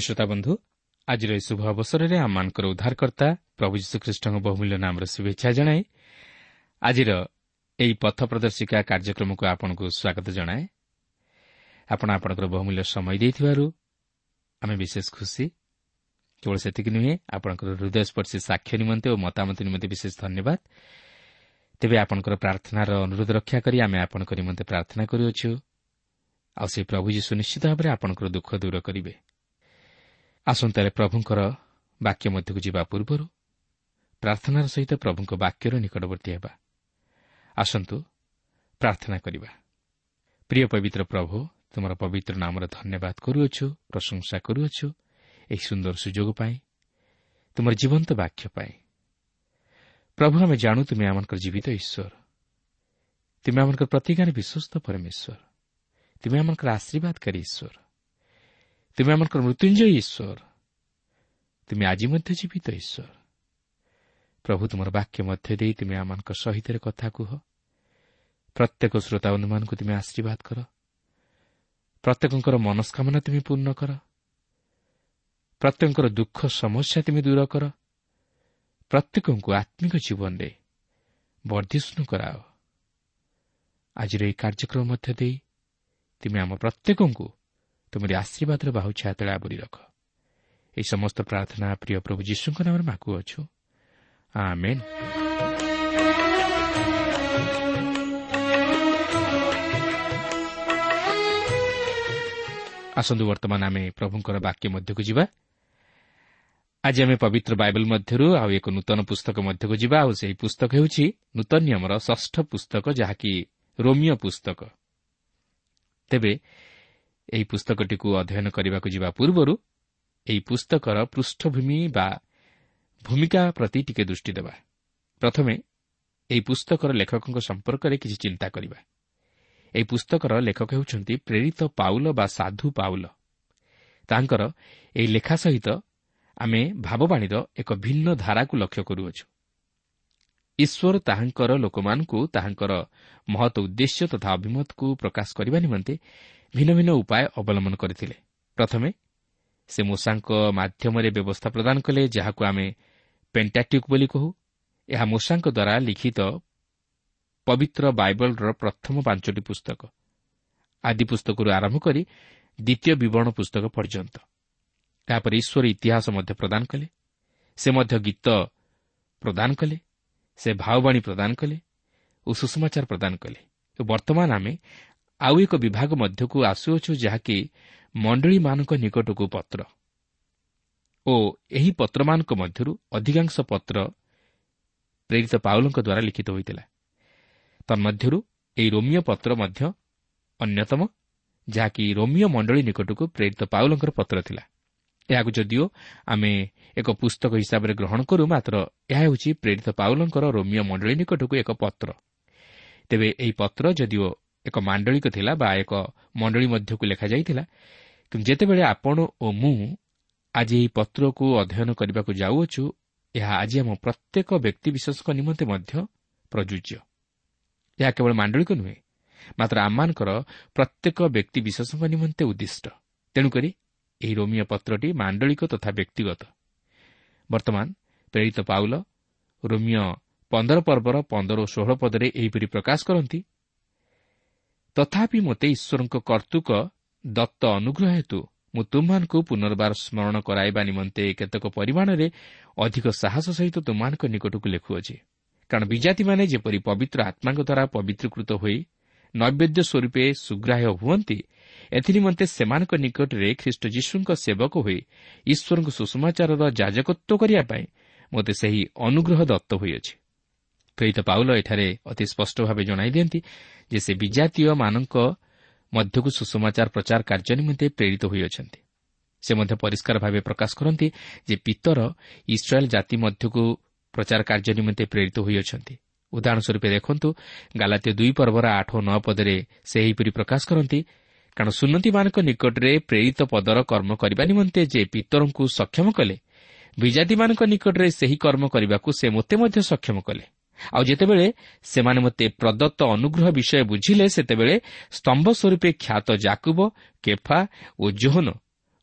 ପ୍ରିୟ ଶ୍ରୋତା ବନ୍ଧୁ ଆଜିର ଏହି ଶୁଭ ଅବସରରେ ଆମମାନଙ୍କର ଉଦ୍ଧାରକର୍ତ୍ତା ପ୍ରଭୁ ଯୀଶୁଖ୍ରୀଷ୍ଟଙ୍କ ବହୁମୂଲ୍ୟ ନାମର ଶୁଭେଚ୍ଛା ଜଣାଏ। ଆଜିର ଏହି ପଥ ପ୍ରଦର୍ଶିକା କାର୍ଯ୍ୟକ୍ରମକୁ ଆପଣଙ୍କୁ ସ୍ୱାଗତ ଜଣାଏ। ଆପଣ ଆପଣଙ୍କର ବହୁମୂଲ୍ୟ ସମୟ ଦେଇଥିବାରୁ ଆମେ ବିଶେଷ ଖୁସି। କେବଳ ସେତିକି ନୁହେଁ ଆପଣଙ୍କର ହୃଦୟସ୍ପର୍ଶୀ ସାକ୍ଷ୍ୟ ନିମନ୍ତେ ଓ ମତାମତ ନିମନ୍ତେ ବିଶେଷ ଧନ୍ୟବାଦ। ତେବେ ଆପଣଙ୍କର ପ୍ରାର୍ଥନାର ଅନୁରୋଧ ରକ୍ଷା କରି ଆମେ ଆପଣଙ୍କ ନିମନ୍ତେ ପ୍ରାର୍ଥନା କରୁଅଛୁ। ଆଉ ସେ ପ୍ରଭୁ ଯୀ ସୁନିଶ୍ଚିତ ଭାବରେ ଆପଣଙ୍କର ଦୁଃଖ ଦୂର କରିବେ। ଆସନ୍ତାରେ ପ୍ରଭୁଙ୍କର ବାକ୍ୟ ମଧ୍ୟକୁ ଯିବା ପୂର୍ବରୁ ପ୍ରାର୍ଥନାର ସହିତ ପ୍ରଭୁଙ୍କ ବାକ୍ୟର ନିକଟବର୍ତ୍ତୀ ହେବା। ଆସନ୍ତୁ ପ୍ରାର୍ଥନା କରିବା। ପ୍ରିୟ ପବିତ୍ର ପ୍ରଭୁ ତୁମର ପବିତ୍ର ନାମର ଧନ୍ୟବାଦ କରୁଅଛୁ ପ୍ରଶଂସା କରୁଅଛୁ ଏହି ସୁନ୍ଦର ସୁଯୋଗ ପାଇଁ ତୁମର ଜୀବନ୍ତ ବାକ୍ୟ ପାଇଁ। ପ୍ରଭୁ ଆମେ ଜାଣୁ ତୁମେ ଆମଙ୍କର ଜୀବିତ ଈଶ୍ୱର। ତୁମେ ଆମଙ୍କର ପ୍ରତିଜ୍ଞାରେ ବିଶ୍ୱସ୍ତ ପରମେଶ୍ୱର। ତୁମେ ଆମଙ୍କର ଆଶୀର୍ବାଦକାରୀ ଈଶ୍ୱର। ତୁମେ ଆମଙ୍କର ମୃତ୍ୟୁଞ୍ଜୟ ଈଶ୍ୱର ତୁମେ ଆଜି ମଧ୍ୟ ଜୀବିତ ଈଶ୍ୱର ପ୍ରଭୁ ତୁମର ବାକ୍ୟ ମଧ୍ୟ ଦେଇ ତୁମେ ଆମମାନଙ୍କ ସହିତ କଥା କୁହ ପ୍ରତ୍ୟେକ ଶ୍ରୋତାବନ୍ଧୁମାନଙ୍କୁ ତୁମେ ଆଶୀର୍ବାଦ କର ପ୍ରତ୍ୟେକଙ୍କର ମନସ୍କାମନା ତୁମେ ପୂର୍ଣ୍ଣ କର ପ୍ରତ୍ୟେକଙ୍କର ଦୁଃଖ ସମସ୍ୟା ତୁମେ ଦୂର କର ପ୍ରତ୍ୟେକଙ୍କୁ ଆତ୍ମିକ ଜୀବନରେ ବର୍ଦ୍ଧିଷ୍ଣୁ କରାଅ ଆଜିର ଏହି କାର୍ଯ୍ୟକ୍ରମ ମଧ୍ୟ ଦେଇ ତୁମେ ଆମ ପ୍ରତ୍ୟେକଙ୍କୁ ତୁମର ଆଶୀର୍ବାଦର ବାହୁ ଛାତଳେ ଆବରି ରଖ। ଏହି ସମସ୍ତ ପ୍ରାର୍ଥନା ପ୍ରିୟ ପ୍ରଭୁ ଯୀଶୁଙ୍କ ନାମରେ ମାଗୁଅଛୁ। ଆସନ୍ତୁ ବର୍ତ୍ତମାନ ଆମେ ପ୍ରଭୁଙ୍କର ବାକ୍ୟ ମଧ୍ୟକୁ ଯିବା। ଆଜି ଆମେ ପବିତ୍ର ବାଇବଲ ମଧ୍ୟରୁ ଆଉ ଏକ ନୂତନ ପୁସ୍ତକ ମଧ୍ୟକୁ ଯିବା। ଆଉ ସେହି ପୁସ୍ତକ ହେଉଛି ନୂତନ ନିୟମର ଷଷ୍ଠ ପୁସ୍ତକ ଯାହାକି ରୋମିଓ ପୁସ୍ତକ। ତେବେ ଏହି ପୁସ୍ତକଟିକୁ ଅଧ୍ୟୟନ କରିବାକୁ ଯିବା ପୂର୍ବରୁ ଏହି ପୁସ୍ତକର ପୃଷ୍ଠଭୂମି ବା ଭୂମିକା ପ୍ରତି ଟିକେ ଦୃଷ୍ଟି ଦେବା। ପ୍ରଥମେ ଏହି ପୁସ୍ତକର ଲେଖକଙ୍କ ସମ୍ପର୍କରେ କିଛି ଚିନ୍ତା କରିବା। ଏହି ପୁସ୍ତକର ଲେଖକ ହେଉଛନ୍ତି ପ୍ରେରିତ ପାଉଲ ବା ସାଧୁ ପାଉଲ। ତାଙ୍କର ଏହି ଲେଖା ସହିତ ଆମେ ଭାବବାଣୀର ଏକ ଭିନ୍ନ ଧାରାକୁ ଲକ୍ଷ୍ୟ କରୁଅଛୁ। ଈଶ୍ୱର ତାହାଙ୍କର ଲୋକମାନଙ୍କୁ ତାହାଙ୍କର ମହତ ଉଦ୍ଦେଶ୍ୟ ତଥା ଅଭିମତକୁ ପ୍ରକାଶ କରିବା ନିମନ୍ତେ ଭିନ୍ନ ଭିନ୍ନ ଉପାୟ ଅବଲମ୍ବନ କରିଥିଲେ। ପ୍ରଥମେ ସେ ମୂଷାଙ୍କ ମାଧ୍ୟମରେ ବ୍ୟବସ୍ଥା ପ୍ରଦାନ କଲେ ଯାହାକୁ ଆମେ ପେଣ୍ଟାଟ୍ୟୁକ୍ ବୋଲି କହୁ। ଏହା ମୂଷାଙ୍କ ଦ୍ୱାରା ଲିଖିତ ପବିତ୍ର ବାଇବଲର ପ୍ରଥମ ପାଞ୍ଚଟି ପୁସ୍ତକ। ଆଦି ପୁସ୍ତକରୁ ଆରମ୍ଭ କରି ଦ୍ୱିତୀୟ ବିବରଣ ପୁସ୍ତକ ପର୍ଯ୍ୟନ୍ତ। ଏହାପରେ ଈଶ୍ୱର ଇତିହାସ ମଧ୍ୟ ପ୍ରଦାନ କଲେ। ସେ ମଧ୍ୟ ଗୀତ ପ୍ରଦାନ କଲେ। ସେ ଭାଓବାଣୀ ପ୍ରଦାନ କଲେ ଓ ସୁଷମାଚାର ପ୍ରଦାନ କଲେ। ଓ ବର୍ତ୍ତମାନ ଆମେ ଆଉ ଏକ ବିଭାଗ ମଧ୍ୟକୁ ଆସୁଅଛୁ ଯାହାକି ମଣ୍ଡଳୀମାନଙ୍କ ନିକଟକୁ ପତ୍ର। ଓ ଏହି ପତ୍ରମାନଙ୍କ ମଧ୍ୟରୁ ଅଧିକାଂଶ ପତ୍ର ପ୍ରେରିତ ପାଉଲଙ୍କ ଦ୍ୱାରା ଲିଖିତ ହୋଇଥିଲା। ତନ୍ମଧ୍ୟରୁ ଏହି ରୋମିଓ ପତ୍ର ମଧ୍ୟ ଅନ୍ୟତମ ଯାହାକି ରୋମିଓ ମଣ୍ଡଳୀ ନିକଟକୁ ପ୍ରେରିତ ପାଉଲଙ୍କର ପତ୍ର ଥିଲା। ଏହାକୁ ଯଦିଓ ଆମେ ଏକ ପୁସ୍ତକ ହିସାବରେ ଗ୍ରହଣ କରୁ ମାତ୍ର ଏହା ହେଉଛି ପ୍ରେରିତ ପାଉଲଙ୍କର ରୋମିଓ ମଣ୍ଡଳୀ ନିକଟକୁ ଏକ ପତ୍ର। ତେବେ ଏହି ପତ୍ର ଯଦିଓ ଏକ ମାଣ୍ଡଳିକ ଥିଲା ବା ଏକ ମଣ୍ଡଳୀ ମଧ୍ୟକୁ ଲେଖାଯାଇଥିଲା କିନ୍ତୁ ଯେତେବେଳେ ଆପଣ ଓ ମୁଁ ଆଜି ଏହି ପତ୍ରକୁ ଅଧ୍ୟୟନ କରିବାକୁ ଯାଉଅଛୁ ଏହା ଆଜି ଆମ ପ୍ରତ୍ୟେକ ବ୍ୟକ୍ତିବିଶେଷଙ୍କ ନିମନ୍ତେ ମଧ୍ୟ ପ୍ରଯୁଜ୍ୟ। ଏହା କେବଳ ମାଣ୍ଡଳିକ ନୁହେଁ ମାତ୍ର ଆମମାନଙ୍କର ପ୍ରତ୍ୟେକ ବ୍ୟକ୍ତିବିଶେଷଙ୍କ ନିମନ୍ତେ ଉଦ୍ଦିଷ୍ଟ। ତେଣୁକରି ଏହି ରୋମିଓ ପତ୍ରଟି ମାଣ୍ଡଳିକ ତଥା ବ୍ୟକ୍ତିଗତ। ବର୍ତ୍ତମାନ ପ୍ରେରିତ ପାଉଲ ରୋମିଓ ପନ୍ଦର ପର୍ବର ପନ୍ଦର ଓ ଷୋହଳ ପଦରେ ଏହିପରି ପ୍ରକାଶ କରନ୍ତି ତଥାପି ମୋତେ ଈଶ୍ୱରଙ୍କ କର୍ତ୍ତୃକ ଦତ୍ତ ଅନୁଗ୍ରହ ହେତୁ ମୁଁ ତୁମମାନଙ୍କୁ ପୁନର୍ବାର ସ୍ମରଣ କରାଇବା ନିମନ୍ତେ କେତେକ ପରିମାଣରେ ଅଧିକ ସାହସ ସହିତ ତୁମମାନଙ୍କ ନିକଟକୁ ଲେଖୁଅଛି। କାରଣ ବିଜାତିମାନେ ଯେପରି ପବିତ୍ର ଆତ୍ମାଙ୍କ ଦ୍ୱାରା ପବିତ୍ରକୃତ ହୋଇ ନୈବେଦ୍ୟ ସ୍ୱରୂପେ ସୁଗ୍ରାହ୍ୟ ହୁଅନ୍ତି ଏଥିନିମନ୍ତେ ସେମାନଙ୍କ ନିକଟରେ ଖ୍ରୀଷ୍ଟ ଯୀଶୁଙ୍କ ସେବକ ହୋଇ ଈଶ୍ୱରଙ୍କ ସୁଷମାଚାରର ଯାଜକତ୍ୱ କରିବା ପାଇଁ ମୋତେ ସେହି ଅନୁଗ୍ରହ ଦତ୍ତ ହୋଇଅଛି। ପ୍ରେରିତ ପାଉଲ ଏଠାରେ ଅତି ସ୍ପଷ୍ଟ ଭାବେ ଜଣାଇ ଦିଅନ୍ତି ଯେ ସେ ବିଜାତୀୟମାନଙ୍କ ମଧ୍ୟକୁ ସୁଷମାଚାର ପ୍ରଚାର କାର୍ଯ୍ୟ ନିମନ୍ତେ ପ୍ରେରିତ ହୋଇଅଛନ୍ତି। ସେ ମଧ୍ୟ ପରିଷ୍କାର ଭାବେ ପ୍ରକାଶ କରନ୍ତି ଯେ ପିତର ଇସ୍ରାଏଲ୍ ଜାତି ମଧ୍ୟକୁ ପ୍ରଚାର କାର୍ଯ୍ୟ ନିମନ୍ତେ ପ୍ରେରିତ ହୋଇଅଛନ୍ତି। ଉଦାହରଣ ସ୍ୱରୂପ ଦେଖନ୍ତୁ ଗାଲାତୀୟ ଦୁଇ ପର୍ବର ଆଠ ଓ ନଅ ପଦରେ ସେ ଏହିପରି ପ୍ରକାଶ କରନ୍ତି କାରଣ ସୁନ୍ନତିମାନଙ୍କ ନିକଟରେ ପ୍ରେରିତ ପଦର କର୍ମ କରିବା ନିମନ୍ତେ ଯେ ପିତରଙ୍କୁ ସକ୍ଷମ କଲେ ବିଜାତିମାନଙ୍କ ନିକଟରେ ସେହି କର୍ମ କରିବାକୁ ସେ ମୋତେ ମଧ୍ୟ ସକ୍ଷମ କଲେ। ଆଉ ଯେତେବେଳେ ସେମାନେ ମୋତେ ପ୍ରଦତ୍ତ ଅନୁଗ୍ରହ ବିଷୟ ବୁଝିଲେ ସେତେବେଳେ ସ୍ତମ୍ଭ ସ୍ୱରୂପେ ଖ୍ୟାତ ଜାକୁବ କେଫା ଓ ଜୋହନ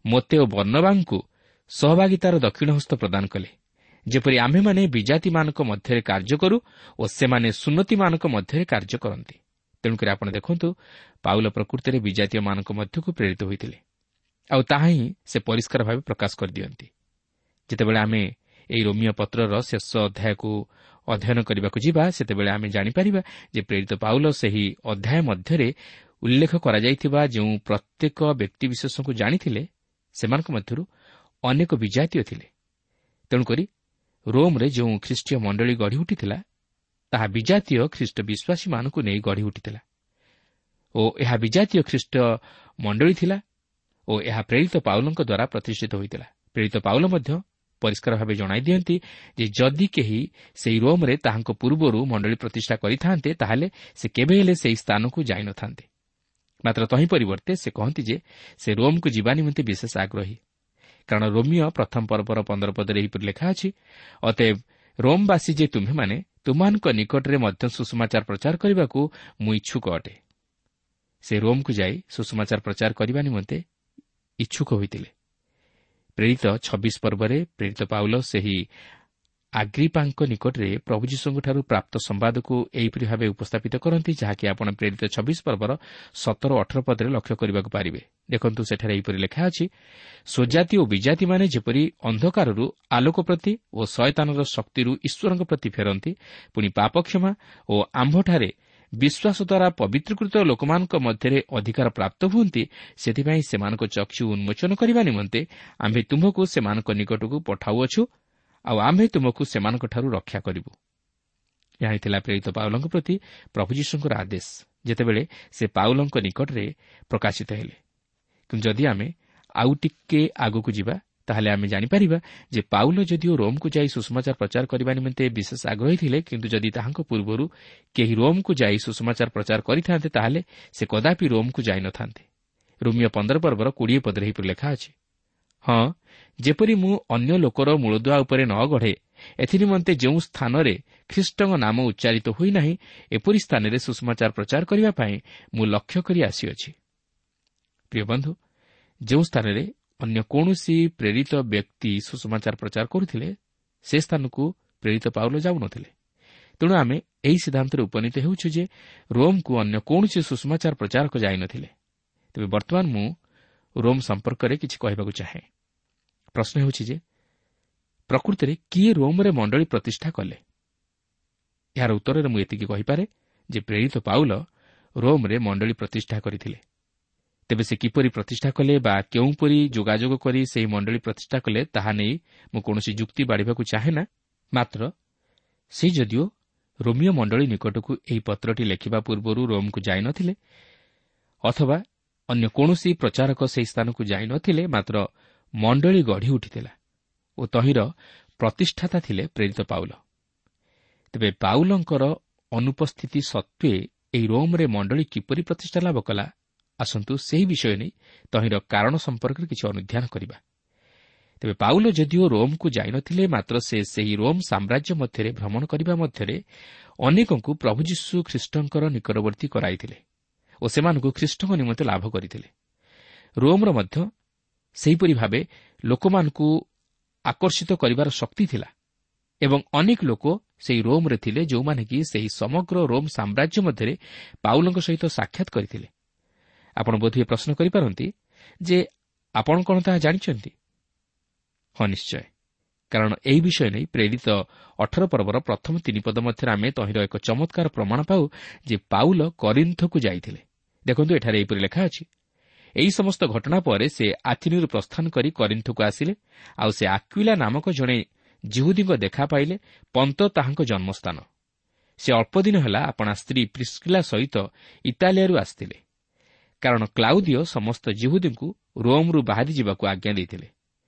ମୋତେ ଓ ବର୍ଣ୍ଣବାଙ୍କୁ ସହଭାଗିତାର ଦକ୍ଷିଣ ହସ୍ତ ପ୍ରଦାନ କଲେ। ଯେପରି ଆମ୍ଭେମାନେ ବିଜାତିମାନଙ୍କ ମଧ୍ୟରେ କାର୍ଯ୍ୟ କରୁ ଓ ସେମାନେ ସୁନ୍ନତିମାନଙ୍କ ମଧ୍ୟରେ କାର୍ଯ୍ୟ କରନ୍ତି। ତେଣୁକରି ଆପଣ ଦେଖନ୍ତୁ ପାଉଲ ପ୍ରକୃତିରେ ବିଜାତୀୟମାନଙ୍କ ମଧ୍ୟକୁ ପ୍ରେରିତ ହୋଇଥିଲେ। ଆଉ ତାହା ହିଁ ସେ ପରିଷ୍କାର ଭାବେ ପ୍ରକାଶ କରିଦିଅନ୍ତି। ଯେତେବେଳେ ଆମେ ଏହି ରୋମିଓ ପତ୍ରର ଶେଷ ଅଧ୍ୟାୟକୁ ଅଧ୍ୟୟନ କରିବାକୁ ଯିବା ସେତେବେଳେ ଆମେ ଜାଣିପାରିବା ଯେ ପ୍ରେରିତ ପାଉଲ ସେହି ଅଧ୍ୟାୟ ମଧ୍ୟରେ ଉଲ୍ଲେଖ କରାଯାଇଥିବା ଯେଉଁ ପ୍ରତ୍ୟେକ ବ୍ୟକ୍ତିବିଶେଷଙ୍କୁ ଜାଣିଥିଲେ ସେମାନଙ୍କ ମଧ୍ୟରୁ ଅନେକ ବିଜାତୀୟ ଥିଲେ। ତେଣୁକରି ରୋମ୍ରେ ଯେଉଁ ଖ୍ରୀଷ୍ଟୀୟ ମଣ୍ଡଳୀ ଗଢ଼ି ଉଠିଥିଲା ତାହା ବିଜାତୀୟ ଖ୍ରୀଷ୍ଟ ବିଶ୍ୱାସୀମାନଙ୍କୁ ନେଇ ଗଢ଼ି ଉଠିଥିଲା। ଓ ଏହା ବିଜାତୀୟ ଖ୍ରୀଷ୍ଟ ମଣ୍ଡଳୀ ଥିଲା ଓ ଏହା ପ୍ରେରିତ ପାଉଲଙ୍କ ଦ୍ୱାରା ପ୍ରତିଷ୍ଠିତ ହୋଇଥିଲା। ପ୍ରେରିତ ପାଉଲ ମଧ୍ୟ ପରିଷ୍କାର ଭାବେ ଜଣାଇ ଦିଅନ୍ତି ଯେ ଯଦି କେହି ସେହି ରୋମ୍ରେ ତାହାଙ୍କ ପୂର୍ବରୁ ମଣ୍ଡଳୀ ପ୍ରତିଷ୍ଠା କରିଥାନ୍ତେ ତାହେଲେ ସେ କେବେ ହେଲେ ସେହି ସ୍ଥାନକୁ ଯାଇନଥାନ୍ତେ ମାତ୍ର ତହିଁ ପରିବର୍ତ୍ତେ ସେ କହନ୍ତି ଯେ ସେ ରୋମ୍କୁ ଯିବା ନିମନ୍ତେ ବିଶେଷ ଆଗ୍ରହୀ। କାରଣ ରୋମିଓ ପ୍ରଥମ ପର୍ବର ପନ୍ଦର ପଦରେ ଏହିପରି ଲେଖା ଅଛି ଅତଏବ ରୋମ୍ବାସୀ ଯେ ତୁମ୍ଭେମାନେ ତୁମମାନଙ୍କ ନିକଟରେ ମଧ୍ୟ ସୁଷମାଚାର ପ୍ରଚାର କରିବାକୁ ମୁଁ ଇଚ୍ଛୁକ ଅଟେ। ସେ ରୋମ୍କୁ ଯାଇ ସୁଷମାଚାର ପ୍ରଚାର କରିବା ନିମନ୍ତେ ଇଚ୍ଛୁକ ହୋଇଥିଲେ। ପ୍ରେରିତ ଛବିଶ ପର୍ବରେ ପ୍ରେରିତ ପାଉଲ ସେହି ଆଗ୍ରିପାଙ୍କ ନିକଟରେ ପ୍ରଭୁ ଯୀଶୁଙ୍କଠାରୁ ପ୍ରାପ୍ତ ସମ୍ବାଦକୁ ଏହିପରି ଭାବେ ଉପସ୍ଥାପିତ କରନ୍ତି ଯାହାକି ଆପଣ ପ୍ରେରିତ ଛବିଶ ପର୍ବର ସତର ଅଠର ପଦରେ ଲକ୍ଷ୍ୟ କରିବାକୁ ପାରିବେ। ଦେଖନ୍ତୁ ସେଠାରେ ଏହିପରି ଲେଖା ଅଛି ସ୍ୱଜାତି ଓ ବିଜାତିମାନେ ଯେପରି ଅନ୍ଧକାରରୁ ଆଲୋକ ପ୍ରତି ଓ ଶୟତାନର ଶକ୍ତିରୁ ଈଶ୍ୱରଙ୍କ ପ୍ରତି ଫେରନ୍ତି ପୁଣି ପାପକ୍ଷମା ଓ ଆମ୍ଭଠାରେ ବିଶ୍ୱାସ ଦ୍ୱାରା ପବିତ୍ରକୃତ ଲୋକମାନଙ୍କ ମଧ୍ୟରେ ଅଧିକାର ପ୍ରାପ୍ତ ହୁଅନ୍ତି ସେଥିପାଇଁ ସେମାନଙ୍କ ଚକ୍ଷୁ ଉନ୍ମୋଚନ କରିବା ନିମନ୍ତେ ଆମ୍ଭେ ତୁମ୍ଭକୁ ସେମାନଙ୍କ ନିକଟକୁ ପଠାଉଅଛୁ ଆଉ ଆମ୍ଭେ ତୁମକୁ ସେମାନଙ୍କଠାରୁ ରକ୍ଷା କରିବୁ। ଏହା ଥିଲା ପ୍ରେରିତ ପାଉଲଙ୍କ ପ୍ରତି ପ୍ରଭୁ ଯୀଶୁଙ୍କର ଆଦେଶ। ଯେତେବେଳେ ସେ ପାଉଲଙ୍କ ନିକଟରେ ପ୍ରକାଶିତ ହେଲେ। କିନ୍ତୁ ଯଦି ଆମେ ଆଉ ଟିକେ ଆଗକୁ ଯିବା ତାହେଲେ ଆମେ ଜାଣିପାରିବା ଯେ ପାଉଲ ଯଦିଓ ରୋମ୍କୁ ଯାଇ ସୁଷମାଚାର ପ୍ରଚାର କରିବା ନିମନ୍ତେ ବିଶେଷ ଆଗ୍ରହୀ ଥିଲେ କିନ୍ତୁ ଯଦି ତାହାଙ୍କ ପୂର୍ବରୁ କେହି ରୋମ୍କୁ ଯାଇ ସୁଷମାଚାର ପ୍ରଚାର କରିଥାନ୍ତେ ତାହେଲେ ସେ କଦାପି ରୋମ୍କୁ ଯାଇନଥାନ୍ତେ ରୋମିଓ ପନ୍ଦର ପର୍ବର କୋଡ଼ିଏ ପଦରେ ଏହିପରି ଲେଖା ଅଛି ହଁ ଯେପରି ମୁଁ ଅନ୍ୟ ଲୋକର ମୂଳଦୁଆ ଉପରେ ନ ଗଢ଼େ ଏଥିନିମନ୍ତେ ଯେଉଁ ସ୍ଥାନରେ ଖ୍ରୀଷ୍ଟଙ୍କ ନାମ ଉଚ୍ଚାରିତ ହୋଇନାହିଁ ଏପରି ସ୍ଥାନରେ ସୁଷମାଚାର ପ୍ରଚାର କରିବା ପାଇଁ ମୁଁ ଲକ୍ଷ୍ୟ କରି ଆସିଅଛି। ଯେଉଁ ସ୍ଥାନରେ ଅନ୍ୟ କୌଣସି ପ୍ରେରିତ ବ୍ୟକ୍ତି ସୁଷମାଚାର ପ୍ରଚାର କରୁଥିଲେ ସେ ସ୍ଥାନକୁ ପ୍ରେରିତ ପାଉଲ ଯାଉନଥିଲେ। ତେଣୁ ଆମେ ଏହି ସିଦ୍ଧାନ୍ତରେ ଉପନୀତ ହେଉଛୁ ଯେ ରୋମ୍କୁ ଅନ୍ୟ କୌଣସି ସୁଷମାଚାର ପ୍ରଚାରକ ଯାଇନଥିଲେ। ତେବେ ବର୍ତ୍ତମାନ ମୁଁ ରୋମ୍ ସମ୍ପର୍କରେ କିଛି କହିବାକୁ ଚାହେଁ। ପ୍ରଶ୍ନ ହେଉଛି ଯେ ପ୍ରକୃତିରେ କିଏ ରୋମ୍ରେ ମଣ୍ଡଳୀ ପ୍ରତିଷ୍ଠା କଲେ? ଏହାର ଉତ୍ତରରେ ମୁଁ ଏତିକି କହିପାରେ ଯେ ପ୍ରେରିତ ପାଉଲ ରୋମ୍ରେ ମଣ୍ଡଳୀ ପ୍ରତିଷ୍ଠା କରିଥିଲେ। ତେବେ ସେ କିପରି ପ୍ରତିଷ୍ଠା କଲେ ବା କେଉଁପରି ଯୋଗାଯୋଗ କରି ସେହି ମଣ୍ଡଳୀ ପ୍ରତିଷ୍ଠା କଲେ ତାହା ନେଇ ମୁଁ କୌଣସି ଯୁକ୍ତି ବାଢ଼ିବାକୁ ଚାହେଁ ନା। ମାତ୍ର ସେ ଯଦିଓ ରୋମିଓ ମଣ୍ଡଳୀ ନିକଟକୁ ଏହି ପତ୍ରଟି ଲେଖିବା ପୂର୍ବରୁ ରୋମ୍କୁ ଯାଇନଥିଲେ ଅଥବା ଅନ୍ୟ କୌଣସି ପ୍ରଚାରକ ସେହି ସ୍ଥାନକୁ ଯାଇନଥିଲେ ମାତ୍ର ମଣ୍ଡଳୀ ଗଢ଼ି ଉଠିଥିଲା ଓ ତହିଁର ପ୍ରତିଷ୍ଠାତା ଥିଲେ ପ୍ରେରିତ ପାଉଲ। ତେବେ ପାଉଲଙ୍କର ଅନୁପସ୍ଥିତି ସତ୍ତ୍ୱେ ଏହି ରୋମ୍ରେ ମଣ୍ଡଳୀ କିପରି ପ୍ରତିଷ୍ଠା ଲାଭ କଲା ଆସନ୍ତୁ ସେହି ବିଷୟ ନେଇ ତହିଁର କାରଣ ସମ୍ପର୍କରେ କିଛି ଅନୁଧ୍ୟାନ କରିବା। ତେବେ ପାଉଲ ଯଦିଓ ରୋମ୍କୁ ଯାଇନଥିଲେ ମାତ୍ର ସେ ସେହି ରୋମ୍ ସାମ୍ରାଜ୍ୟ ମଧ୍ୟରେ ଭ୍ରମଣ କରିବା ମଧ୍ୟରେ ଅନେକଙ୍କୁ ପ୍ରଭୁ ଯୀଶୁ ଖ୍ରୀଷ୍ଟଙ୍କର ନିକଟବର୍ତ୍ତୀ କରାଇଥିଲେ ଓ ସେମାନଙ୍କୁ ଖ୍ରୀଷ୍ଟଙ୍କ ନିମନ୍ତେ ଲାଭ କରିଥିଲେ। ରୋମ୍ର ମଧ୍ୟ ସେହିପରି ଭାବେ ଲୋକମାନଙ୍କୁ ଆକର୍ଷିତ କରିବାର ଶକ୍ତି ଥିଲା ଏବଂ ଅନେକ ଲୋକ ସେହି ରୋମ୍ରେ ଥିଲେ ଯେଉଁମାନେ କି ସେହି ସମଗ୍ର ରୋମ୍ ସାମ୍ରାଜ୍ୟ ମଧ୍ୟରେ ପାଉଲଙ୍କ ସହିତ ସାକ୍ଷାତ କରିଥିଲେ। ଆପଣ ବୋଧହୁଏ ପ୍ରଶ୍ନ କରିପାରନ୍ତି ଯେ ଆପଣ କ'ଣ ତାହା ଜାଣିଛନ୍ତି? ହଁ ନିଶ୍ଚୟ। କାରଣ ଏହି ବିଷୟ ନେଇ ପ୍ରେରିତ ଅଠର ପର୍ବର ପ୍ରଥମ ତିନି ପଦ ମଧ୍ୟରେ ଆମେ ତହିଁର ଏକ ଚମତ୍କାର ପ୍ରମାଣ ପାଉ ଯେ ପାଉଲ କରିନ୍ଥକୁ ଯାଇଥିଲେ। ଦେଖନ୍ତୁ ଏଠାରେ ଏହିପରି ଲେଖା ଅଛି। ଏହି ସମସ୍ତ ଘଟଣା ପରେ ସେ ଆଥିନିରୁ ପ୍ରସ୍ଥାନ କରି କରିନ୍ଥକୁ ଆସିଲେ। ଆଉ ସେ ଆକ୍ୱିଲା ନାମକ ଜଣେ ଜିହୁଦୀଙ୍କ ଦେଖା ପାଇଲେ ପନ୍ତ ତାହାଙ୍କ ଜନ୍ମସ୍ଥାନ। ସେ ଅଳ୍ପଦିନ ହେଲା ଆପଣା ସ୍ତ୍ରୀ ପ୍ରିସ୍କିଲା ସହିତ ଇଟାଲିଆରୁ ଆସିଥିଲେ। କାରଣ କ୍ଲାଉଦିଓ ସମସ୍ତ ଜିହୁଦୀଙ୍କୁ ରୋମ୍ରୁ ବାହାରି ଯିବାକୁ ଆଜ୍ଞା ଦେଇଥିଲେ।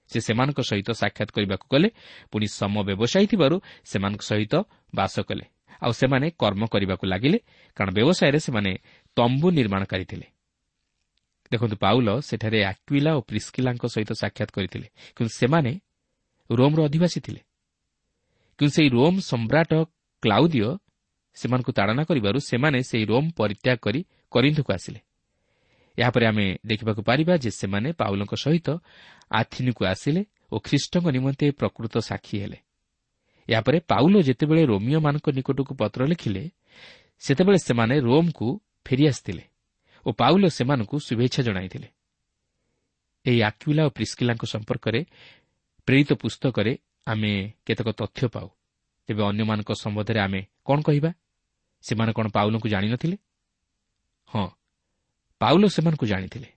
ସେ ସେମାନଙ୍କ ସହିତ ସାକ୍ଷାତ କରିବାକୁ ଗଲେ ପୁଣି ସମ ବ୍ୟବସାୟୀ ଥିବାରୁ ସେମାନଙ୍କ ସହିତ ବାସ କଲେ। ଆଉ ସେମାନେ କର୍ମ କରିବାକୁ ଲାଗିଲେ କାରଣ ବ୍ୟବସାୟରେ ସେମାନେ ତମ୍ବୁ ନିର୍ମାଣକାରୀ ଥିଲେ। ଦେଖନ୍ତୁ ପାଉଲ ସେଠାରେ ଆକ୍ୱିଲା ଓ ପ୍ରିସ୍କିଲାଙ୍କ ସହିତ ସାକ୍ଷାତ କରିଥିଲେ। କିନ୍ତୁ ସେମାନେ ରୋମ୍ର ଅଧିବାସୀ ଥିଲେ। କିନ୍ତୁ ସେହି ରୋମ୍ ସମ୍ରାଟ କ୍ଲାଉଦିଓ ସେମାନଙ୍କୁ ତାଡ଼ନା କରିବାରୁ ସେମାନେ ସେହି ରୋମ୍ ପରିତ୍ୟାଗ କରି କରିନ୍ଧକୁ ଆସିଲେ। ଏହାପରେ ଆମେ ଦେଖିବାକୁ ପାରିବା ଯେ ସେମାନେ ପାଉଲଙ୍କ ସହିତ ଆଥିନିକୁ ଆସିଲେ ଓ ଖ୍ରୀଷ୍ଟଙ୍କ ନିମନ୍ତେ ପ୍ରକୃତ ସାକ୍ଷୀ ହେଲେ। ଏହାପରେ ପାଉଲ ଯେତେବେଳେ ରୋମିଓମାନଙ୍କ ନିକଟକୁ ପତ୍ର ଲେଖିଲେ ସେତେବେଳେ ସେମାନେ ରୋମ୍କୁ ଫେରିଆସିଥିଲେ ଓ ପାଉଲ ସେମାନଙ୍କୁ ଶୁଭେଚ୍ଛା ଜଣାଇଥିଲେ। ଏହି ଆକ୍ୱିଲା ଓ ପ୍ରିସ୍କିଲାଙ୍କ ସମ୍ପର୍କରେ ପ୍ରେରିତ ପୁସ୍ତକରେ ଆମେ କେତେକ ତଥ୍ୟ ପାଉ। ତେବେ ଅନ୍ୟମାନଙ୍କ ସମ୍ବନ୍ଧରେ ଆମେ କ'ଣ କହିବା? ସେମାନେ କ'ଣ ପାଉଲଙ୍କୁ ଜାଣିନଥିଲେ? ହଁ ପାଉଲ ସେମାନଙ୍କୁ ଜାଣିଥିଲେ।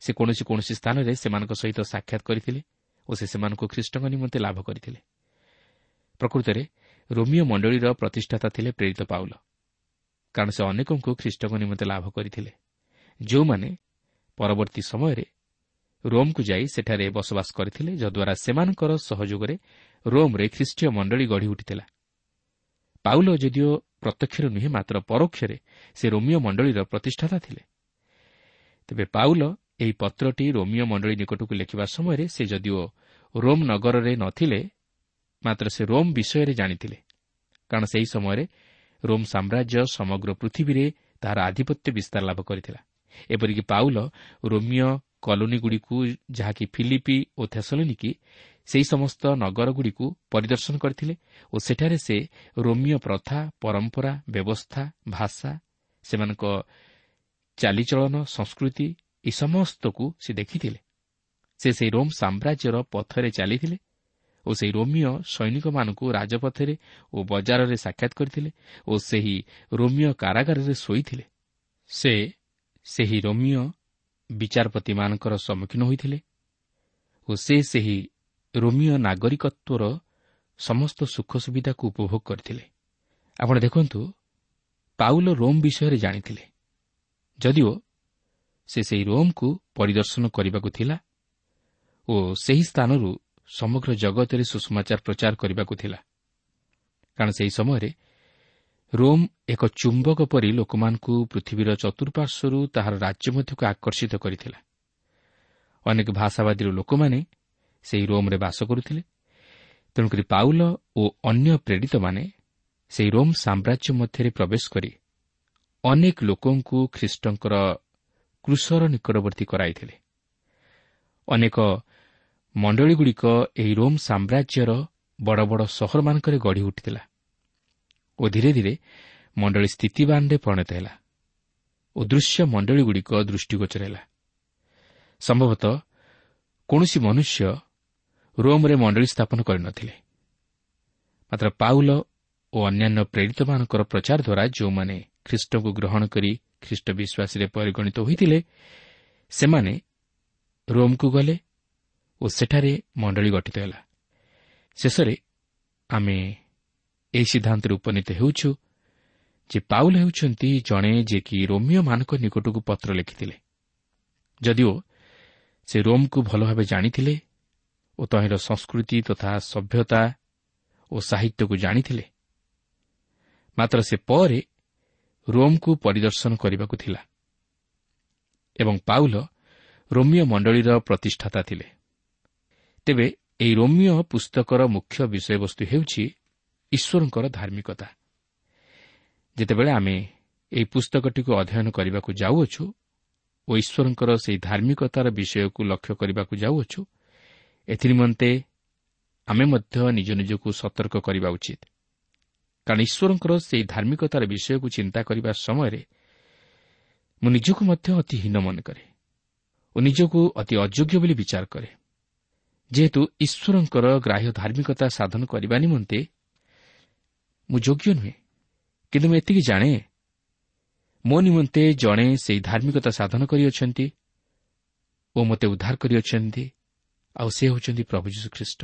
ସେ କୌଣସି କୌଣସି ସ୍ଥାନରେ ସେମାନଙ୍କ ସହିତ ସାକ୍ଷାତ କରିଥିଲେ ଓ ସେ ସେମାନଙ୍କୁ ଖ୍ରୀଷ୍ଟଙ୍କ ନିମନ୍ତେ ଲାଭ କରିଥିଲେ। ପ୍ରକୃତରେ ରୋମିଓ ମଣ୍ଡଳୀର ପ୍ରତିଷ୍ଠାତା ଥିଲେ ପ୍ରେରିତ ପାଉଲ। କାରଣ ସେ ଅନେକଙ୍କୁ ଖ୍ରୀଷ୍ଟଙ୍କ ନିମନ୍ତେ ଲାଭ କରିଥିଲେ। ଯେଉଁମାନେ ପରବର୍ତ୍ତୀ ସମୟରେ ରୋମ୍କୁ ଯାଇ ସେଠାରେ ବସବାସ କରିଥିଲେ ଯଦ୍ୱାରା ସେମାନଙ୍କର ସହଯୋଗରେ ରୋମ୍ରେ ଖ୍ରୀଷ୍ଟୀୟ ମଣ୍ଡଳୀ ଗଢ଼ି ଉଠିଥିଲା। ପାଉଲ ଯଦିଓ ପ୍ରତ୍ୟକ୍ଷରେ ନୁହେଁ ମାତ୍ର ପରୋକ୍ଷରେ ସେ ରୋମିଓ ମଣ୍ଡଳୀର ପ୍ରତିଷ୍ଠାତା ଥିଲେ। ତେବେ ପାଉଲ ଏହି ପତ୍ରଟି ରୋମିଓ ମଣ୍ଡଳୀ ନିକଟକୁ ଲେଖିବା ସମୟରେ ସେ ଯଦିଓ ରୋମ୍ ନଗରରେ ନଥିଲେ ମାତ୍ର ସେ ରୋମ୍ ବିଷୟରେ ଜାଣିଥିଲେ। କାରଣ ସେହି ସମୟରେ ରୋମ୍ ସାମ୍ରାଜ୍ୟ ସମଗ୍ର ପୃଥିବୀରେ ତାହାର ଆଧିପତ୍ୟ ବିସ୍ତାର ଲାଭ କରିଥିଲା। ଏପରିକି ପାଉଲ ରୋମିଓ କଲୋନୀଗୁଡ଼ିକୁ ଯାହାକି ଫିଲିପି ଓ ଥେସଲୋନିକି ସେହି ସମସ୍ତ ନଗରଗୁଡ଼ିକୁ ପରିଦର୍ଶନ କରିଥିଲେ ଓ ସେଠାରେ ସେ ରୋମିଓ ପ୍ରଥା ପରମ୍ପରା ବ୍ୟବସ୍ଥା ଭାଷା ସେମାନଙ୍କ ଚାଲିଚଳନ ସଂସ୍କୃତି ଏହି ସମସ୍ତକୁ ସେ ଦେଖିଥିଲେ। ସେ ସେହି ରୋମ୍ ସାମ୍ରାଜ୍ୟର ପଥରେ ଚାଲିଥିଲେ ଓ ସେହି ରୋମିଓ ସୈନିକମାନଙ୍କୁ ରାଜପଥରେ ଓ ବଜାରରେ ସାକ୍ଷାତ କରିଥିଲେ ଓ ସେହି ରୋମିଓ କାରାଗାରରେ ଶୋଇଥିଲେ। ସେ ସେହି ରୋମିଓ ବିଚାରପତିମାନଙ୍କର ସମ୍ମୁଖୀନ ହୋଇଥିଲେ ଓ ସେ ସେହି ରୋମିଓ ନାଗରିକତ୍ୱର ସମସ୍ତ ସୁଖ ସୁବିଧାକୁ ଉପଭୋଗ କରିଥିଲେ। ଆପଣ ଦେଖନ୍ତୁ ପାଉଲ ରୋମ୍ ବିଷୟରେ ଜାଣିଥିଲେ। ଯଦିଓ ସେ ସେହି ରୋମ୍କୁ ପରିଦର୍ଶନ କରିବାକୁ ଥିଲା ଓ ସେହି ସ୍ଥାନରୁ ସମଗ୍ର ଜଗତରେ ସୁଷମାଚାର ପ୍ରଚାର କରିବାକୁ ଥିଲା। କାରଣ ସେହି ସମୟରେ ରୋମ୍ ଏକ ଚୁମ୍ବକ ପରି ଲୋକମାନଙ୍କୁ ପୃଥିବୀର ଚତୁଃପାର୍ଶ୍ୱରୁ ତାହାର ରାଜ୍ୟ ମଧ୍ୟକୁ ଆକର୍ଷିତ କରିଥିଲା। ଅନେକ ଭାଷାବାଦୀର ଲୋକମାନେ ସେହି ରୋମ୍ରେ ବାସ କରୁଥିଲେ। ତେଣୁକରି ପାଉଲ ଓ ଅନ୍ୟ ପ୍ରେରିତମାନେ ସେହି ରୋମ୍ ସାମ୍ରାଜ୍ୟ ମଧ୍ୟରେ ପ୍ରବେଶ କରି ଅନେକ ଲୋକଙ୍କୁ ଖ୍ରୀଷ୍ଟଙ୍କର କୃଷର ନିକଟବର୍ତ୍ତୀ କରାଇଥିଲେ। ଅନେକ ମଣ୍ଡଳୀଗୁଡ଼ିକ ଏହି ରୋମ୍ ସାମ୍ରାଜ୍ୟର ବଡ଼ ବଡ଼ ସହରମାନଙ୍କରେ ଗଢ଼ି ଉଠିଥିଲା ଓ ଧୀରେ ଧୀରେ ମଣ୍ଡଳୀ ସ୍ଥିତିବାନରେ ପରିଣତ ହେଲା ଓ ଦୃଶ୍ୟ ମଣ୍ଡଳୀଗୁଡ଼ିକ ଦୃଷ୍ଟିଗୋଚର ହେଲା। ସମ୍ଭବତଃ କୌଣସି ମନୁଷ୍ୟ ରୋମ୍ରେ ମଣ୍ଡଳୀ ସ୍ଥାପନ କରିନଥିଲେ। ମାତ୍ର ପାଉଲ ଓ ଅନ୍ୟାନ୍ୟ ପ୍ରେରିତମାନଙ୍କର ପ୍ରଚାର ଦ୍ୱାରା ଯେଉଁମାନେ ଖ୍ରୀଷ୍ଟଙ୍କୁ ଗ୍ରହଣ କରି ଖ୍ରୀଷ୍ଟ ବିଶ୍ୱାସରେ ପରିଗଣିତ ହୋଇଥିଲେ ସେମାନେ ରୋମ୍କୁ ଗଲେ ଓ ସେଠାରେ ମଣ୍ଡଳୀ ଗଠିତ ହେଲା। ଶେଷରେ ଆମେ ଏହି ସିଦ୍ଧାନ୍ତରେ ଉପନୀତ ହେଉଛୁ ଯେ ପାଉଲ ହେଉଛନ୍ତି ଜଣେ ଯିଏକି ରୋମିଓମାନଙ୍କ ନିକଟକୁ ପତ୍ର ଲେଖିଥିଲେ। ଯଦିଓ ସେ ରୋମ୍କୁ ଭଲ ଭାବେ ଜାଣିଥିଲେ ଓ ତହିଁର ସଂସ୍କୃତି ତଥା ସଭ୍ୟତା ଓ ସାହିତ୍ୟକୁ ଜାଣିଥିଲେ ମାତ୍ର ସେ ପରେ ରୋମ୍କୁ ପରିଦର୍ଶନ କରିବାକୁ ଥିଲା ଏବଂ ପାଉଲ ରୋମିଓ ମଣ୍ଡଳୀର ପ୍ରତିଷ୍ଠାତା ଥିଲେ। ତେବେ ଏହି ରୋମିଓ ପୁସ୍ତକର ମୁଖ୍ୟ ବିଷୟବସ୍ତୁ ହେଉଛି ଈଶ୍ୱରଙ୍କର ଧାର୍ମିକତା। ଯେତେବେଳେ ଆମେ ଏହି ପୁସ୍ତକଟିକୁ ଅଧ୍ୟୟନ କରିବାକୁ ଯାଉଅଛୁ ଓ ଈଶ୍ୱରଙ୍କର ସେହି ଧାର୍ମିକତାର ବିଷୟକୁ ଲକ୍ଷ୍ୟ କରିବାକୁ ଯାଉଅଛୁ ଏଥିନିମନ୍ତେ ଆମେ ମଧ୍ୟ ନିଜ ନିଜକୁ ସତର୍କ କରିବା ଉଚିତ। କାରଣ ଈଶ୍ୱରଙ୍କର ସେହି ଧାର୍ମିକତାର ବିଷୟକୁ ଚିନ୍ତା କରିବା ସମୟରେ ମୁଁ ନିଜକୁ ମଧ୍ୟ ଅତି ହୀନ ମନେ କରେ ଓ ନିଜକୁ ଅତି ଅଯୋଗ୍ୟ ବୋଲି ବିଚାର କରେ। ଯେହେତୁ ଈଶ୍ୱରଙ୍କର ଗ୍ରାହ୍ୟ ଧାର୍ମିକତା ସାଧନ କରିବା ନିମନ୍ତେ ମୁଁ ଯୋଗ୍ୟ ନୁହେଁ। କିନ୍ତୁ ମୁଁ ଏତିକି ଜାଣେ ମୋ ନିମନ୍ତେ ଜଣେ ସେହି ଧାର୍ମିକତା ସାଧନ କରିଅଛନ୍ତି ଓ ମୋତେ ଉଦ୍ଧାର କରିଅଛନ୍ତି ଆଉ ସେ ହେଉଛନ୍ତି ପ୍ରଭୁ ଯୀଶୁଖ୍ରୀଷ୍ଟ।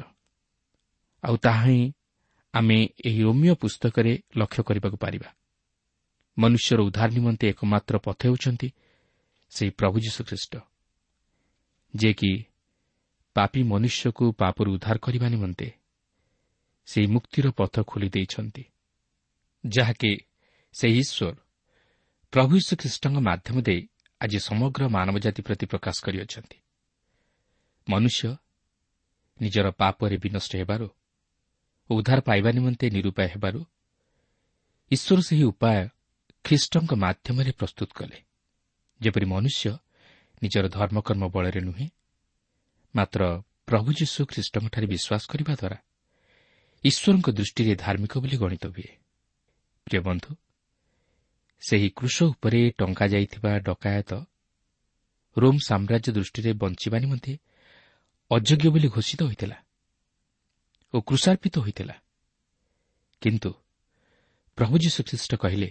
ଆଉ ତାହା ହିଁ ଆମେ ଏହି ରୋମିଓ ପୁସ୍ତକରେ ଲକ୍ଷ୍ୟ କରିବାକୁ ପାରିବା। ମନୁଷ୍ୟର ଉଦ୍ଧାର ନିମନ୍ତେ ଏକମାତ୍ର ପଥ ହେଉଛନ୍ତି ସେହି ପ୍ରଭୁ ଯୀଶୁଖ୍ରୀଷ୍ଟ ଯିଏକି ପାପୀ ମନୁଷ୍ୟକୁ ପାପରୁ ଉଦ୍ଧାର କରିବା ନିମନ୍ତେ ସେହି ମୁକ୍ତିର ପଥ ଖୋଲି ଦେଇଛନ୍ତି ଯାହାକି ସେହି ଈଶ୍ୱର ପ୍ରଭୁ ଶ୍ରୀଖ୍ରୀଷ୍ଟଙ୍କ ମାଧ୍ୟମ ଦେଇ ଆଜି ସମଗ୍ର ମାନବ ଜାତି ପ୍ରତି ପ୍ରକାଶ କରିଅଛନ୍ତି। ମନୁଷ୍ୟ ନିଜର ପାପରେ ବିନଷ୍ଟ ହେବାରୁ ଉଦ୍ଧାର ପାଇବା ନିମନ୍ତେ ନିରୂପାୟ ହେବାରୁ ଈଶ୍ୱର ସେହି ଉପାୟ ଖ୍ରୀଷ୍ଟଙ୍କ ମାଧ୍ୟମରେ ପ୍ରସ୍ତୁତ କଲେ ଯେପରି ମନୁଷ୍ୟ ନିଜର ଧର୍ମକର୍ମ ବଳରେ ନୁହେଁ ମାତ୍ର ପ୍ରଭୁ ଯୀଶୁ ଖ୍ରୀଷ୍ଟଙ୍କଠାରେ ବିଶ୍ୱାସ କରିବା ଦ୍ୱାରା ଈଶ୍ୱରଙ୍କ ଦୃଷ୍ଟିରେ ଧାର୍ମିକ ବୋଲି ଗଣିତ ହୁଏ। ପ୍ରିୟ ବନ୍ଧୁ ସେହି କୃଷ ଉପରେ ଟଙ୍କା ଯାଇଥିବା ଡକାୟତ ରୋମ୍ ସାମ୍ରାଜ୍ୟ ଦୃଷ୍ଟିରେ ବଞ୍ଚିବା ନିମନ୍ତେ ଅଯୋଗ୍ୟ ବୋଲି ଘୋଷିତ ହୋଇଥିଲା ଓ କୃଷାର୍ପିତ ହୋଇଥିଲା। କିନ୍ତୁ ପ୍ରଭୁ ଯୀଶୁଖ୍ରୀଷ୍ଟ କହିଲେ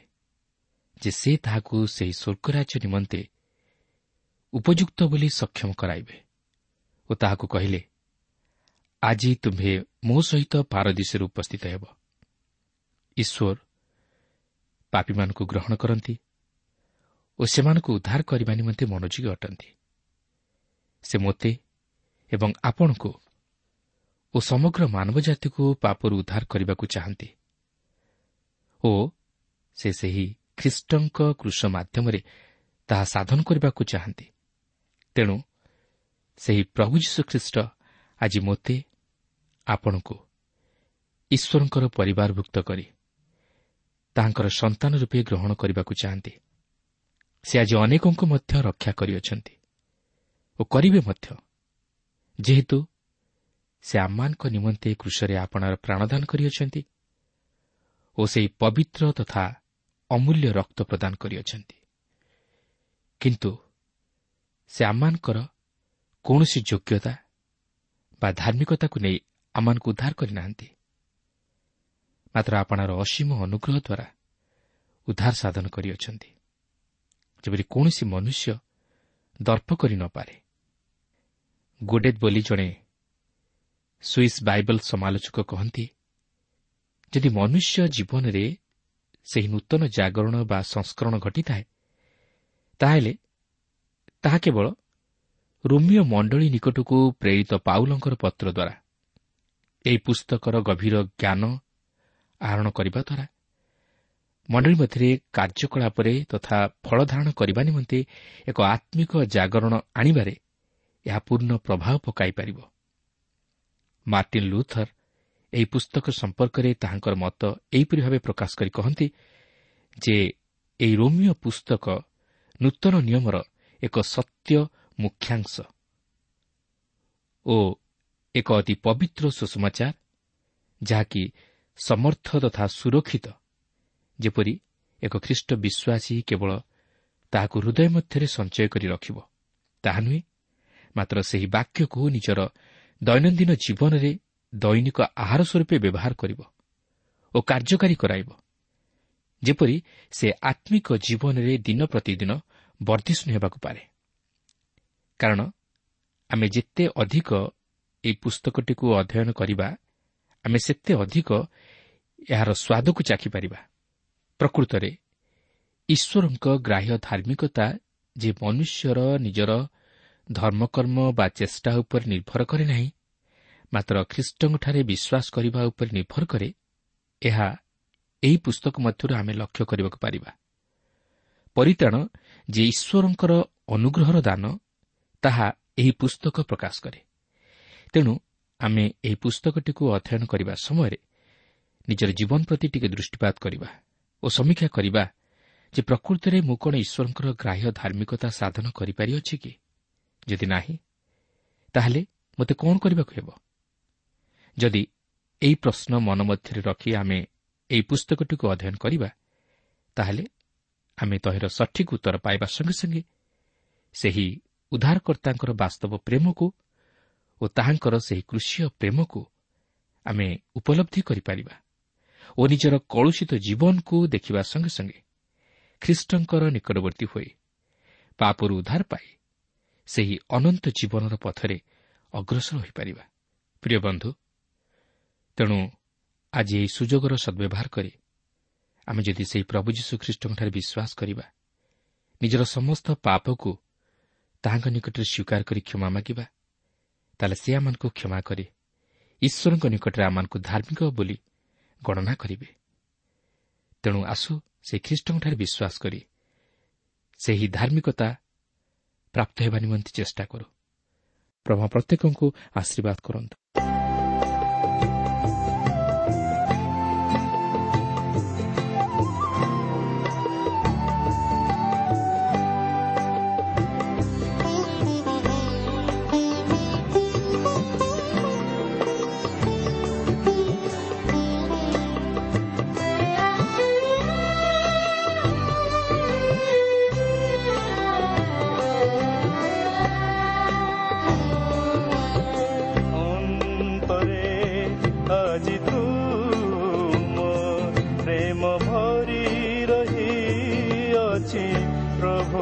ଯେ ସେ ତାହାକୁ ସେହି ସ୍ୱର୍ଗରାଜ୍ୟ ନିମନ୍ତେ ଉପଯୁକ୍ତ ବୋଲି ସକ୍ଷମ କରାଇବେ। ଓ ତାହାକୁ କହିଲେ ଆଜି ତୁମ୍ଭେ ମୋ ସହିତ ପାରଦିଶରେ ଉପସ୍ଥିତ ହେବ। ଈଶ୍ୱର ପାପୀମାନଙ୍କୁ ଗ୍ରହଣ କରନ୍ତି ଓ ସେମାନଙ୍କୁ ଉଦ୍ଧାର କରିବା ନିମନ୍ତେ ମନୋଯୋଗୀ ଅଟନ୍ତି। ସେ ମୋତେ ଏବଂ ଆପଣଙ୍କୁ ଓ ସମଗ୍ର ମାନବ ଜାତିକୁ ପାପରୁ ଉଦ୍ଧାର କରିବାକୁ ଚାହାନ୍ତି ଓ ସେ ସେହି ଖ୍ରୀଷ୍ଟଙ୍କ କୃଷ ମାଧ୍ୟମରେ ତାହା ସାଧନ କରିବାକୁ ଚାହାନ୍ତି। ତେଣୁ ସେହି ପ୍ରଭୁ ଯୀଶୁଖ୍ରୀଷ୍ଟ ଆଜି ମୋତେ ଆପଣଙ୍କୁ ଈଶ୍ୱରଙ୍କର ପରିବାରଭୁକ୍ତ କରି ତାହାଙ୍କର ସନ୍ତାନ ରୂପେ ଗ୍ରହଣ କରିବାକୁ ଚାହାନ୍ତି। ସେ ଆଜି ଅନେକଙ୍କୁ ମଧ୍ୟ ରକ୍ଷା କରିଅଛନ୍ତି ଓ କରିବେ ମଧ୍ୟ। ଯେହେତୁ ସେ ଆମମାନଙ୍କ ନିମନ୍ତେ କୃଷରେ ଆପଣାର ପ୍ରାଣଦାନ କରିଅଛନ୍ତି ଓ ସେହି ପବିତ୍ର ତଥା ଅମୂଲ୍ୟ ରକ୍ତ ପ୍ରଦାନ କରିଅଛନ୍ତି। କିନ୍ତୁ ସେ ଆମମାନଙ୍କର କୌଣସି ଯୋଗ୍ୟତା ବା ଧାର୍ମିକତାକୁ ନେଇ ଆମମାନଙ୍କୁ ଉଦ୍ଧାର କରିନାହାନ୍ତି। ମାତ୍ର ଆପଣାର ଅସୀମ ଅନୁଗ୍ରହ ଦ୍ୱାରା ଉଦ୍ଧାର ସାଧନ କରିଅଛନ୍ତି। ଯେପରି କୌଣସି ମନୁଷ୍ୟ ଦର୍ପ କରି ନପାରେ ଗୋଡେଦ୍ ବୋଲି ଜଣେ ସୁଇସ୍ ବାଇବଲ ସମାଲୋଚକ କହନ୍ତି ଯଦି ମନୁଷ୍ୟ ଜୀବନରେ ସେହି ନୂତନ ଜାଗରଣ ବା ସଂସ୍କରଣ ଘଟିଥାଏ ତାହେଲେ ତାହା କେବଳ ରୋମିଓ ମଣ୍ଡଳୀ ନିକଟକୁ ପ୍ରେରିତ ପାଉଲଙ୍କର ପତ୍ର ଦ୍ୱାରା। ଏହି ପୁସ୍ତକର ଗଭୀର ଜ୍ଞାନ ଆହରଣ କରିବା ଦ୍ୱାରା ମଣ୍ଡଳୀ ମଧ୍ୟରେ କାର୍ଯ୍ୟକଳାପରେ ତଥା ଫଳ ଧାରଣ କରିବା ନିମନ୍ତେ ଏକ ଆତ୍ମିକ ଜାଗରଣ ଆଣିବାରେ ଏହା ପୂର୍ଣ୍ଣ ପ୍ରଭାବ ପକାଇପାରିବ ମାର୍ଟିନ୍ ଲୁଥର ଏହି ପୁସ୍ତକ ସମ୍ପର୍କରେ ତାହାଙ୍କର ମତ ଏହିପରି ଭାବେ ପ୍ରକାଶ କରି କହନ୍ତି ଯେ ଏହି ରୋମିଓ ପୁସ୍ତକ ନୂତନ ନିୟମର ଏକ ସତ୍ୟ ମୁଖ୍ୟାଂଶ ଓ ଏକ ଅତି ପବିତ୍ର ସୁଷମାଚାର ଯାହାକି ସମର୍ଥ ତଥା ସୁରକ୍ଷିତ ଯେପରି ଏକ ଖ୍ରୀଷ୍ଟ ବିଶ୍ୱାସୀ କେବଳ ତାହାକୁ ହୃଦୟ ମଧ୍ୟରେ ସଞ୍ଚୟ କରି ରଖିବ। ତାହା ନୁହେଁ ମାତ୍ର ସେହି ବାକ୍ୟକୁ ନିଜର ଦୈନନ୍ଦିନ ଜୀବନରେ ଦୈନିକ ଆହାର ସ୍ୱରୂପେ ବ୍ୟବହାର କରିବ ଓ କାର୍ଯ୍ୟକାରୀ କରାଇବ ଯେପରି ସେ ଆତ୍ମିକ ଜୀବନରେ ଦିନ ପ୍ରତିଦିନ ବର୍ଦ୍ଧିଷ୍ଣୁ ହେବାକୁ ପାରେ। କାରଣ ଆମେ ଯେତେ ଅଧିକ ଏହି ପୁସ୍ତକଟିକୁ ଅଧ୍ୟୟନ କରିବା ଆମେ ସେତେ ଅଧିକ ଏହାର ସ୍ୱାଦକୁ ଚାଖିପାରିବା। ପ୍ରକୃତରେ ଈଶ୍ୱରଙ୍କ ଗ୍ରାହ୍ୟ ଧାର୍ମିକତା ଯେ ମନୁଷ୍ୟର ନିଜର ଧର୍ମକର୍ମ ବା ଚେଷ୍ଟା ଉପରେ ନିର୍ଭର କରେ ନାହିଁ ମାତ୍ର ଖ୍ରୀଷ୍ଟଙ୍କଠାରେ ବିଶ୍ୱାସ କରିବା ଉପରେ ନିର୍ଭର କରେ ଏହା ଏହି ପୁସ୍ତକ ମଧ୍ୟରୁ ଆମେ ଲକ୍ଷ୍ୟ କରିବାକୁ ପାରିବା। ପରିତାଣ ଯେ ଈଶ୍ୱରଙ୍କର ଅନୁଗ୍ରହର ଦାନ ତାହା ଏହି ପୁସ୍ତକ ପ୍ରକାଶ କରେ। ତେଣୁ ଆମେ ଏହି ପୁସ୍ତକଟିକୁ ଅଧ୍ୟୟନ କରିବା ସମୟରେ ନିଜର ଜୀବନ ପ୍ରତି ଟିକେ ଦୃଷ୍ଟିପାତ କରିବା ଓ ସମୀକ୍ଷା କରିବା ଯେ ପ୍ରକୃତରେ ମୁଁ କ'ଣ ଈଶ୍ୱରଙ୍କର ଗ୍ରାହ୍ୟ ଧାର୍ମିକତା ସାଧନ କରିପାରିଅଛି କି? ଯଦି ନାହିଁ ତାହେଲେ ମୋତେ କ'ଣ କରିବାକୁ ହେବ? ଯଦି ଏହି ପ୍ରଶ୍ନ ମନ ମଧ୍ୟରେ ରଖି ଆମେ ଏହି ପୁସ୍ତକଟିକୁ ଅଧ୍ୟୟନ କରିବା ତାହେଲେ ଆମେ ତହିଁର ସଠିକ୍ ଉତ୍ତର ପାଇବା ସଙ୍ଗେ ସଙ୍ଗେ ସେହି ଉଦ୍ଧାରକର୍ତ୍ତାଙ୍କର ବାସ୍ତବ ପ୍ରେମକୁ ଓ ତାହାଙ୍କର ସେହି କୃଷିୟ ପ୍ରେମକୁ ଆମେ ଉପଲବ୍ଧି କରିପାରିବା ଓ ନିଜର କଳୁଷିତ ଜୀବନକୁ ଦେଖିବା ସଙ୍ଗେ ସଙ୍ଗେ ଖ୍ରୀଷ୍ଟଙ୍କର ନିକଟବର୍ତ୍ତୀ ହୋଇ ପାପରୁ ଉଦ୍ଧାର ପାଇ ସେହି ଅନନ୍ତ ଜୀବନର ପଥରେ ଅଗ୍ରସର ହୋଇପାରିବା। ପ୍ରିୟ ବନ୍ଧୁ ତେଣୁ ଆଜି ଏହି ସୁଯୋଗର ସଦ୍ବ୍ୟବହାର କରି ଆମେ ଯଦି ସେହି ପ୍ରଭୁ ଯୀଶୁ ଖ୍ରୀଷ୍ଟଙ୍କଠାରେ ବିଶ୍ୱାସ କରିବା ନିଜର ସମସ୍ତ ପାପକୁ ତାହାଙ୍କ ନିକଟରେ ସ୍ୱୀକାର କରି କ୍ଷମା ମାଗିବା। ତାହେଲେ ସେ ଆମମାନଙ୍କୁ କ୍ଷମା କରି ଈଶ୍ୱରଙ୍କ ନିକଟରେ ଆମମାନଙ୍କୁ ଧାର୍ମିକ ବୋଲି ଗଣନା କରିବେ। ତେଣୁ ଆସୁ ସେ ଖ୍ରୀଷ୍ଟଙ୍କଠାରେ ବିଶ୍ୱାସ କରି ସେହି ଧାର୍ମିକତା ପ୍ରାପ୍ତ ହେବା ନିମନ୍ତେ ଚେଷ୍ଟା କରୁ। ପ୍ରଭା ପ୍ରତ୍ୟେକଙ୍କୁ ଆଶୀର୍ବାଦ କରନ୍ତୁ। ରହିଅଛି ପ୍ରଭୁ